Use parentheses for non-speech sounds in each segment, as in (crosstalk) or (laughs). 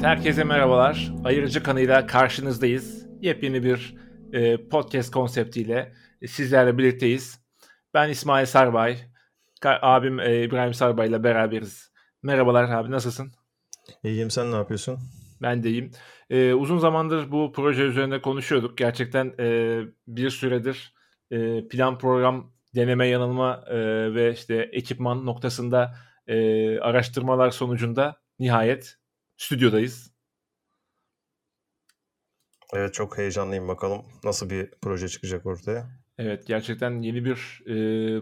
Evet, herkese merhabalar. Ayırıcı kanıyla karşınızdayız. Yepyeni bir e, podcast konseptiyle sizlerle birlikteyiz. Ben İsmail Sarbay, abim e, İbrahim Sarbay ile beraberiz. Merhabalar abi, nasılsın? İyiyim, sen ne yapıyorsun? Ben de iyiyim. E, uzun zamandır bu proje üzerinde konuşuyorduk. Gerçekten e, bir süredir e, plan program, deneme yanılma e, ve işte ekipman noktasında e, araştırmalar sonucunda nihayet stüdyodayız. Evet çok heyecanlıyım bakalım nasıl bir proje çıkacak ortaya. Evet gerçekten yeni bir e,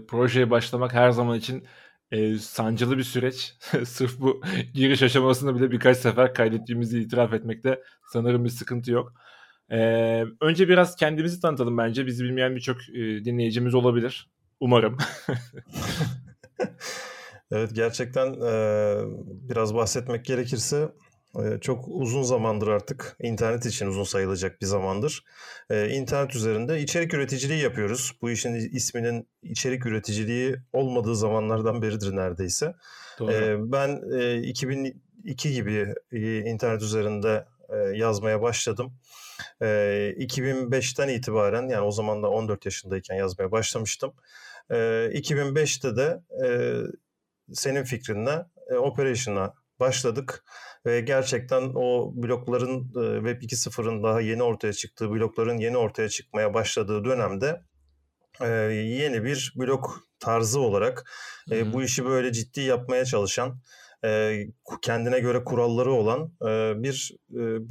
projeye başlamak her zaman için e, sancılı bir süreç. (laughs) Sırf bu giriş aşamasında bile birkaç sefer kaydettiğimizi itiraf etmekte sanırım bir sıkıntı yok. E, önce biraz kendimizi tanıtalım bence. Bizi bilmeyen birçok e, dinleyicimiz olabilir. Umarım. (laughs) evet gerçekten e, biraz bahsetmek gerekirse çok uzun zamandır artık internet için uzun sayılacak bir zamandır. E, internet üzerinde içerik üreticiliği yapıyoruz. Bu işin isminin içerik üreticiliği olmadığı zamanlardan beridir neredeyse. Doğru. E, ben 2002 gibi internet üzerinde yazmaya başladım. 2005'ten itibaren yani o zaman da 14 yaşındayken yazmaya başlamıştım. 2005'te de senin fikrinle Operation'a başladık ve gerçekten o blokların Web 2.0'ın daha yeni ortaya çıktığı, blokların yeni ortaya çıkmaya başladığı dönemde yeni bir blok tarzı olarak hmm. bu işi böyle ciddi yapmaya çalışan, kendine göre kuralları olan bir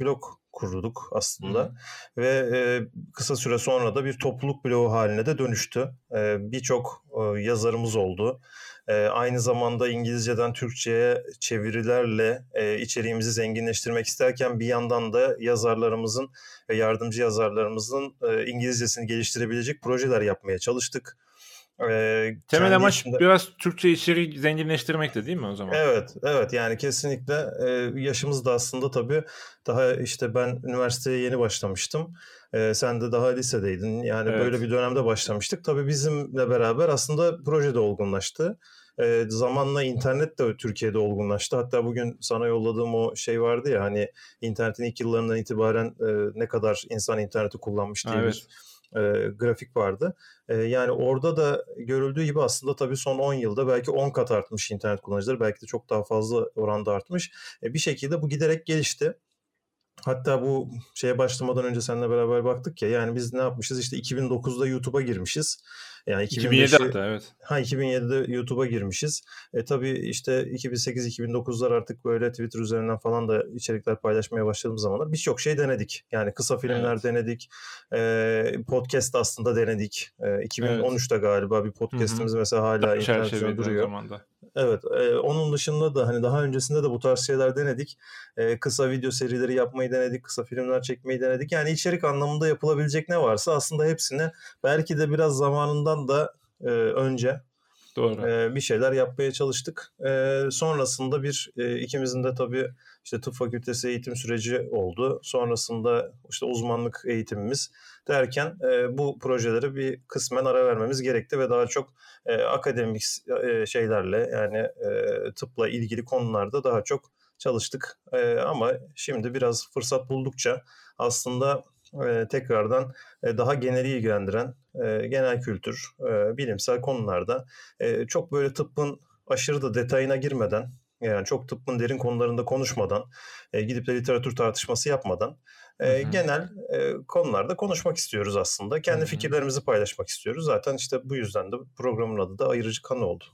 blok kurduk aslında hı ve kısa süre sonra da bir topluluk bloğu haline de dönüştü. Birçok yazarımız oldu. E, aynı zamanda İngilizceden Türkçe'ye çevirilerle e, içeriğimizi zenginleştirmek isterken bir yandan da yazarlarımızın ve yardımcı yazarlarımızın e, İngilizcesini geliştirebilecek projeler yapmaya çalıştık. Ee, Temel amaç içinde... biraz Türkçe içeriği zenginleştirmekti değil mi o zaman? Evet, evet yani kesinlikle e, yaşımız da aslında tabii daha işte ben üniversiteye yeni başlamıştım. E, sen de daha lisedeydin. Yani evet. böyle bir dönemde başlamıştık. Tabii bizimle beraber aslında proje de olgunlaştı. E, zamanla internet de Türkiye'de olgunlaştı. Hatta bugün sana yolladığım o şey vardı ya hani internetin ilk yıllarından itibaren e, ne kadar insan interneti kullanmış diye evet. bir e, grafik vardı. E, yani orada da görüldüğü gibi aslında tabii son 10 yılda belki 10 kat artmış internet kullanıcıları. Belki de çok daha fazla oranda artmış. E, bir şekilde bu giderek gelişti. Hatta bu şeye başlamadan önce seninle beraber baktık ya yani biz ne yapmışız işte 2009'da YouTube'a girmişiz. Yani 2007 hatta evet. Ha 2007'de YouTube'a girmişiz. E tabii işte 2008-2009'lar artık böyle Twitter üzerinden falan da içerikler paylaşmaya başladığımız zamanlar birçok şey denedik. Yani kısa filmler evet. denedik. E, podcast aslında denedik. E, 2013'te evet. galiba bir podcast'imiz Hı-hı. mesela hala internette duruyor. Zamanda. Evet. E, onun dışında da hani daha öncesinde de bu tarz şeyler denedik. E, kısa video serileri yapmayı denedik. Kısa filmler çekmeyi denedik. Yani içerik anlamında yapılabilecek ne varsa aslında hepsini belki de biraz zamanından da e, önce Doğru. E, bir şeyler yapmaya çalıştık. E, sonrasında bir e, ikimizin de tabii işte tıp fakültesi eğitim süreci oldu. Sonrasında işte uzmanlık eğitimimiz derken e, bu projeleri bir kısmen ara vermemiz gerekti ve daha çok e, akademik e, şeylerle yani e, tıpla ilgili konularda daha çok çalıştık. E, ama şimdi biraz fırsat buldukça aslında e, tekrardan e, daha geneli ilgilendiren e, genel kültür, e, bilimsel konularda e, çok böyle tıbbın aşırı da detayına girmeden yani çok tıbbın derin konularında konuşmadan, e, gidip de literatür tartışması yapmadan e, genel e, konularda konuşmak istiyoruz aslında. Kendi Hı-hı. fikirlerimizi paylaşmak istiyoruz. Zaten işte bu yüzden de programın adı da Ayırıcı Kanı oldu.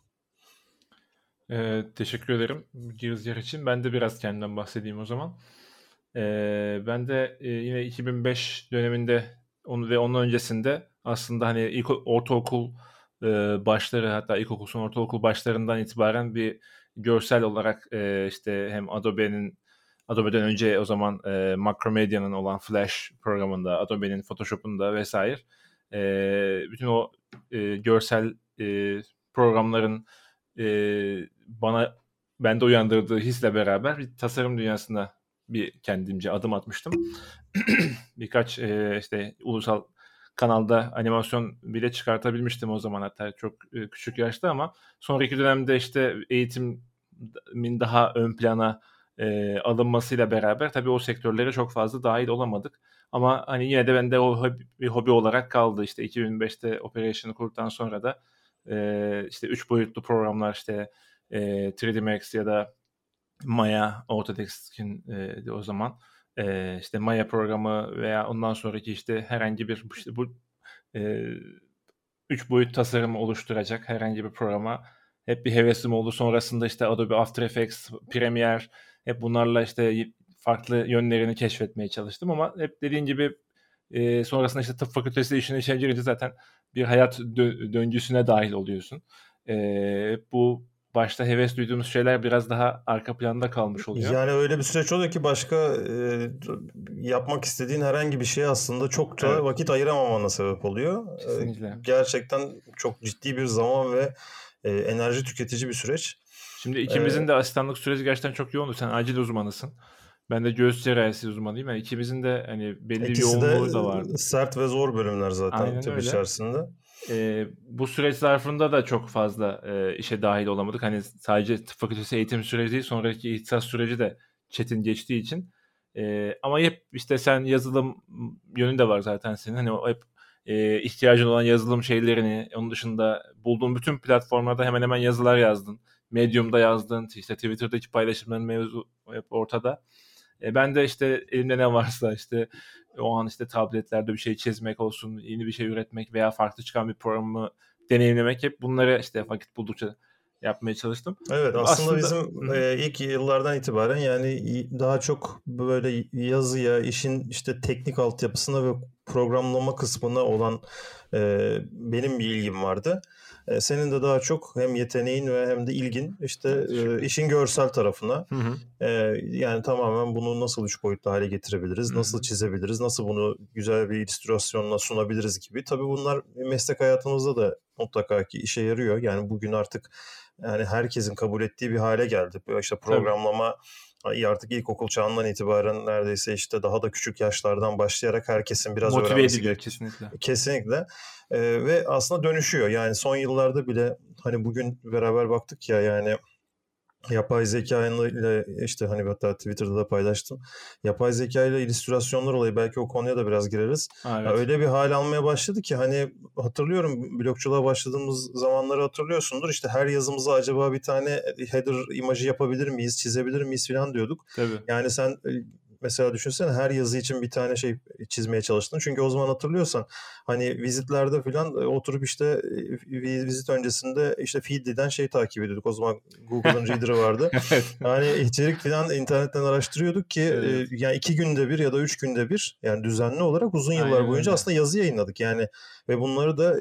Ee, teşekkür ederim girizgah için. Ben de biraz kendimden bahsedeyim o zaman. Ee, ben de e, yine 2005 döneminde onu ve onun öncesinde aslında hani ilk ortaokul e, başları hatta ilkokul son ortaokul başlarından itibaren bir görsel olarak e, işte hem Adobe'nin Adobe'den önce o zaman e, Macromedia'nın olan Flash programında, Adobe'nin Photoshop'unda vesaire e, bütün o e, görsel e, programların e, bana bende uyandırdığı hisle beraber bir tasarım dünyasına bir kendimce adım atmıştım. (clears throat) Birkaç e, işte ulusal kanalda animasyon bile çıkartabilmiştim o zaman hatta çok e, küçük yaşta ama sonraki dönemde işte eğitimin daha ön plana e, alınmasıyla beraber tabii o sektörlere çok fazla dahil olamadık. Ama hani yine de bende o hobi, bir hobi olarak kaldı. İşte 2005'te Operation'ı kurduktan sonra da e, işte üç boyutlu programlar işte e, 3D Max ya da Maya Autodesk'in e, o zaman e, işte Maya programı veya ondan sonraki işte herhangi bir işte bu e, üç boyut tasarımı oluşturacak herhangi bir programa hep bir hevesim oldu. Sonrasında işte Adobe After Effects, Premiere hep bunlarla işte farklı yönlerini keşfetmeye çalıştım ama hep dediğin gibi e, sonrasında işte tıp fakültesi işine içine girince zaten bir hayat dö- döngüsüne dahil oluyorsun. E, bu başta heves duyduğumuz şeyler biraz daha arka planda kalmış oluyor. Yani öyle bir süreç oluyor ki başka e, yapmak istediğin herhangi bir şeye aslında çok da evet. vakit ayıramamana sebep oluyor. Kesinlikle. E, gerçekten çok ciddi bir zaman ve e, enerji tüketici bir süreç. Şimdi ikimizin ee, de asistanlık süreci gerçekten çok yoğundu. Sen acil uzmanısın. Ben de göğüs cerrahisi uzmanıyım. Yani ikimizin de hani belli bir yoğunluğu da vardı. sert ve zor bölümler zaten Aynen tıp öyle. içerisinde. Ee, bu süreç zarfında da çok fazla e, işe dahil olamadık. Hani sadece tıp fakültesi eğitim süreci değil, sonraki ihtisas süreci de çetin geçtiği için. E, ama hep işte sen yazılım yönünde var zaten senin. Hani hep e, ihtiyacın olan yazılım şeylerini, onun dışında bulduğun bütün platformlarda hemen hemen yazılar yazdın. Medium'da yazdın, işte Twitter'daki paylaşımların mevzu hep ortada. E, ben de işte elimde ne varsa işte o an işte tabletlerde bir şey çizmek olsun, yeni bir şey üretmek veya farklı çıkan bir programı deneyimlemek hep bunları işte vakit buldukça yapmaya çalıştım. Evet aslında, aslında bizim e, ilk yıllardan itibaren yani daha çok böyle yazıya, işin işte teknik altyapısına ve programlama kısmına olan e, benim bir ilgim vardı. E, senin de daha çok hem yeteneğin ve hem de ilgin işte e, işin görsel tarafına. Hı hı. E, yani tamamen bunu nasıl üç boyutlu hale getirebiliriz, hı hı. nasıl çizebiliriz, nasıl bunu güzel bir illüstrasyonla sunabiliriz gibi. Tabii bunlar meslek hayatımızda da mutlaka ki işe yarıyor. Yani bugün artık yani herkesin kabul ettiği bir hale geldi. İşte programlama Tabii artık ilkokul çağından itibaren neredeyse işte daha da küçük yaşlardan başlayarak herkesin biraz Motive öğrenmesi ediliyor kesinlikle. Kesinlikle. Ee, ve aslında dönüşüyor. Yani son yıllarda bile hani bugün beraber baktık ya yani yapay zeka ile işte hani hatta Twitter'da da paylaştım. Yapay zeka ile illüstrasyonlar olayı belki o konuya da biraz gireriz. Evet. öyle bir hal almaya başladı ki hani hatırlıyorum blokçuluğa başladığımız zamanları hatırlıyorsundur. İşte her yazımıza acaba bir tane header imajı yapabilir miyiz, çizebilir miyiz falan diyorduk. Tabii. Yani sen mesela düşünsene her yazı için bir tane şey çizmeye çalıştın. Çünkü o zaman hatırlıyorsan hani vizitlerde falan e, oturup işte e, vizit öncesinde işte Feedly'den şey takip ediyorduk. O zaman Google'ın Reader'ı vardı. (laughs) Yani içerik falan internetten araştırıyorduk ki e, evet. e, yani iki günde bir ya da üç günde bir yani düzenli olarak uzun yıllar Aynen boyunca öyle. aslında yazı yayınladık. Yani ve bunları da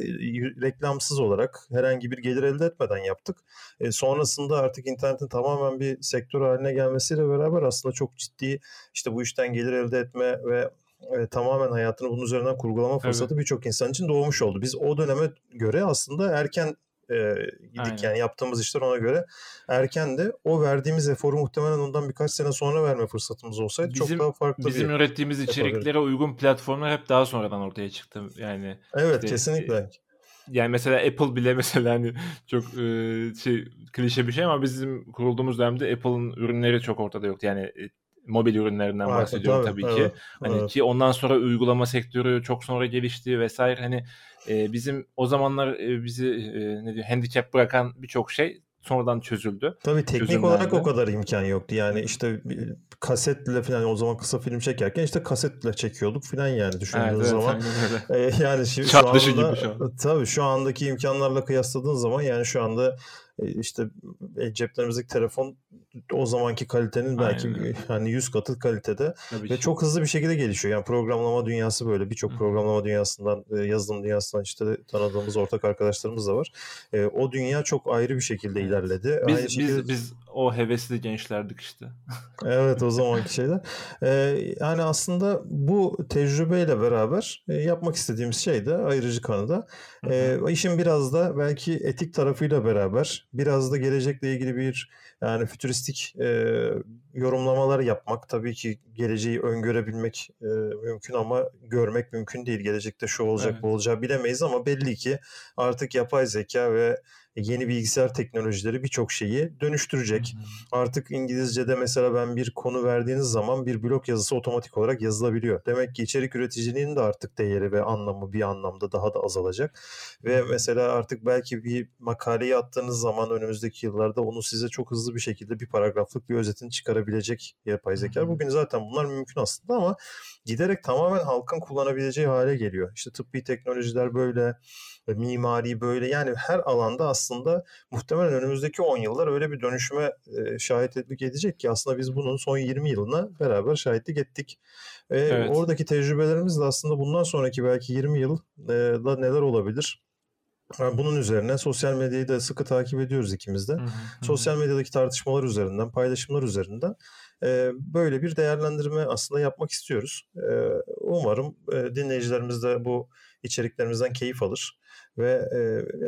reklamsız olarak herhangi bir gelir elde etmeden yaptık. E, sonrasında artık internetin tamamen bir sektör haline gelmesiyle beraber aslında çok ciddi işte bu işten gelir elde etme ve e, tamamen hayatını bunun üzerinden kurgulama fırsatı evet. birçok insan için doğmuş oldu. Biz o döneme göre aslında erken e, gidik Aynen. yani yaptığımız işler ona göre erken de o verdiğimiz eforu muhtemelen ondan birkaç sene sonra verme fırsatımız olsaydı bizim, çok daha farklı bizim bir ürettiğimiz içeriklere uygun platformlar hep daha sonradan ortaya çıktı yani evet işte, kesinlikle e, yani mesela Apple bile (laughs) mesela hani çok e, şey klişe bir şey ama bizim kurulduğumuz dönemde Apple'ın ürünleri çok ortada yoktu yani e, mobil ürünlerinden evet, bahsediyorum tabii, tabii ki. Evet, hani evet. ki ondan sonra uygulama sektörü çok sonra gelişti vesaire. Hani e, bizim o zamanlar e, bizi e, ne diyor handicap bırakan birçok şey sonradan çözüldü. Tabii teknik Çözümlendi. olarak o kadar imkan yoktu. Yani işte kasetle falan o zaman kısa film çekerken işte kasetle çekiyorduk falan yani düşündüğün evet, zaman. Evet, yani şimdi şu anda gibi şu an. tabii şu andaki imkanlarla kıyasladığın zaman yani şu anda e, işte e, ceplerimizdeki telefon o zamanki kalitenin belki Aynen. hani 100 katı kalitede Tabii ve ki. çok hızlı bir şekilde gelişiyor. Yani programlama dünyası böyle. Birçok programlama dünyasından, e, yazılım dünyasından işte tanıdığımız ortak arkadaşlarımız da var. O dünya çok ayrı bir şekilde evet. ilerledi. Biz, Aynı şekilde... biz, biz o hevesli gençlerdik işte. (laughs) evet o zamanki şeyler. yani aslında bu tecrübeyle beraber yapmak istediğimiz şey de ayrıcı kanıda. E, işin biraz da belki etik tarafıyla beraber biraz da gelecekle ilgili bir yani fütüristik e, yorumlamalar yapmak tabii ki geleceği öngörebilmek e, mümkün ama görmek mümkün değil. Gelecekte şu olacak evet. bu olacak bilemeyiz ama belli ki artık yapay zeka ve yeni bilgisayar teknolojileri birçok şeyi dönüştürecek. Hı hı. Artık İngilizce'de mesela ben bir konu verdiğiniz zaman bir blog yazısı otomatik olarak yazılabiliyor. Demek ki içerik üreticiliğinin de artık değeri ve anlamı bir anlamda daha da azalacak. Ve mesela artık belki bir makaleyi attığınız zaman önümüzdeki yıllarda onu size çok hızlı bir şekilde bir paragraflık bir özetini çıkarabilecek yapay zeka. Bugün zaten bunlar mümkün aslında ama giderek tamamen halkın kullanabileceği hale geliyor. İşte tıbbi teknolojiler böyle, mimari böyle yani her alanda aslında muhtemelen önümüzdeki 10 yıllar öyle bir dönüşüme e, şahitlik edecek ki aslında biz bunun son 20 yılına beraber şahitlik ettik. E, evet. Oradaki tecrübelerimiz de aslında bundan sonraki belki 20 yılda neler olabilir? Bunun üzerine sosyal medyayı da sıkı takip ediyoruz ikimiz de. Hı hı. Sosyal medyadaki tartışmalar üzerinden, paylaşımlar üzerinden böyle bir değerlendirme aslında yapmak istiyoruz. Umarım dinleyicilerimiz de bu içeriklerimizden keyif alır ve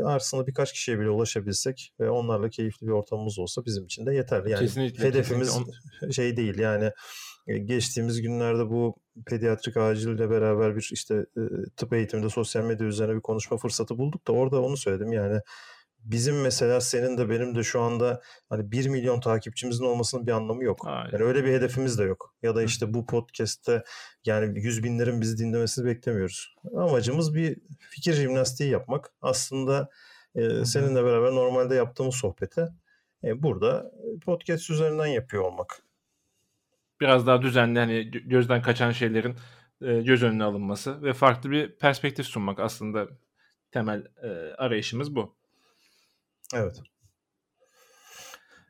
aslında birkaç kişiye bile ulaşabilsek ve onlarla keyifli bir ortamımız olsa bizim için de yeterli. Yani kesinlikle, hedefimiz kesinlikle. (laughs) şey değil yani geçtiğimiz günlerde bu pediatrik acille beraber bir işte tıp eğitiminde sosyal medya üzerine bir konuşma fırsatı bulduk da orada onu söyledim yani bizim mesela senin de benim de şu anda hani 1 milyon takipçimizin olmasının bir anlamı yok. Aynen. Yani öyle bir hedefimiz de yok. Ya da işte bu podcast'te yani yüz binlerin bizi dinlemesini beklemiyoruz. Amacımız bir fikir jimnastiği yapmak. Aslında e, seninle beraber normalde yaptığımız sohbete e, burada podcast üzerinden yapıyor olmak. Biraz daha düzenli hani gözden kaçan şeylerin e, göz önüne alınması ve farklı bir perspektif sunmak aslında temel e, arayışımız bu. Evet.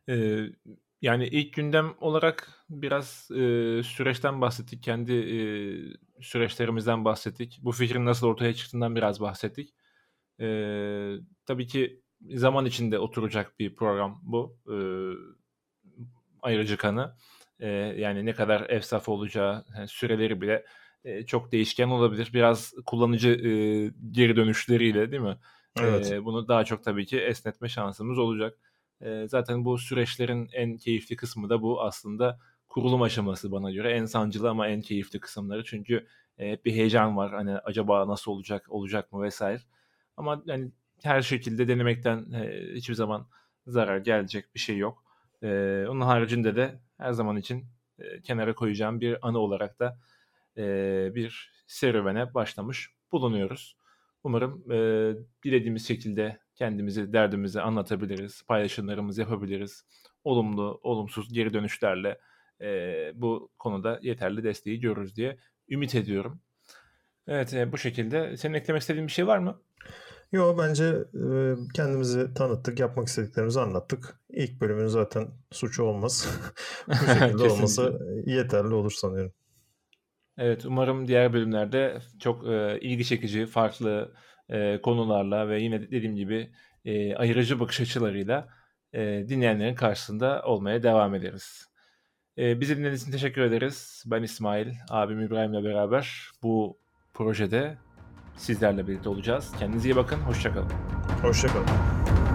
Ee, yani ilk gündem olarak biraz e, süreçten bahsettik. Kendi e, süreçlerimizden bahsettik. Bu fikrin nasıl ortaya çıktığından biraz bahsettik. E, tabii ki zaman içinde oturacak bir program bu. E, ayırıcı kanı. E, yani ne kadar efsaf olacağı, yani süreleri bile e, çok değişken olabilir. Biraz kullanıcı e, geri dönüşleriyle değil mi? Evet. E, bunu daha çok tabii ki esnetme şansımız olacak. E, zaten bu süreçlerin en keyifli kısmı da bu aslında kurulum aşaması bana göre. En sancılı ama en keyifli kısımları. Çünkü e, bir heyecan var. Hani acaba nasıl olacak, olacak mı vesaire. Ama yani her şekilde denemekten e, hiçbir zaman zarar gelecek bir şey yok. E, onun haricinde de her zaman için e, kenara koyacağım bir anı olarak da e, bir serüvene başlamış bulunuyoruz. Umarım e, dilediğimiz şekilde kendimizi, derdimizi anlatabiliriz, paylaşımlarımızı yapabiliriz. Olumlu, olumsuz geri dönüşlerle e, bu konuda yeterli desteği görürüz diye ümit ediyorum. Evet e, bu şekilde. Senin eklemek istediğin bir şey var mı? Yok bence e, kendimizi tanıttık, yapmak istediklerimizi anlattık. İlk bölümün zaten suçu olmaz. (laughs) bu şekilde (laughs) olması yeterli olur sanıyorum. Evet, umarım diğer bölümlerde çok e, ilgi çekici, farklı e, konularla ve yine dediğim gibi e, ayırıcı bakış açılarıyla e, dinleyenlerin karşısında olmaya devam ederiz. E, bizi dinlediğiniz için teşekkür ederiz. Ben İsmail, abim İbrahim'le beraber bu projede sizlerle birlikte olacağız. Kendinize iyi bakın, hoşçakalın. Hoşçakalın.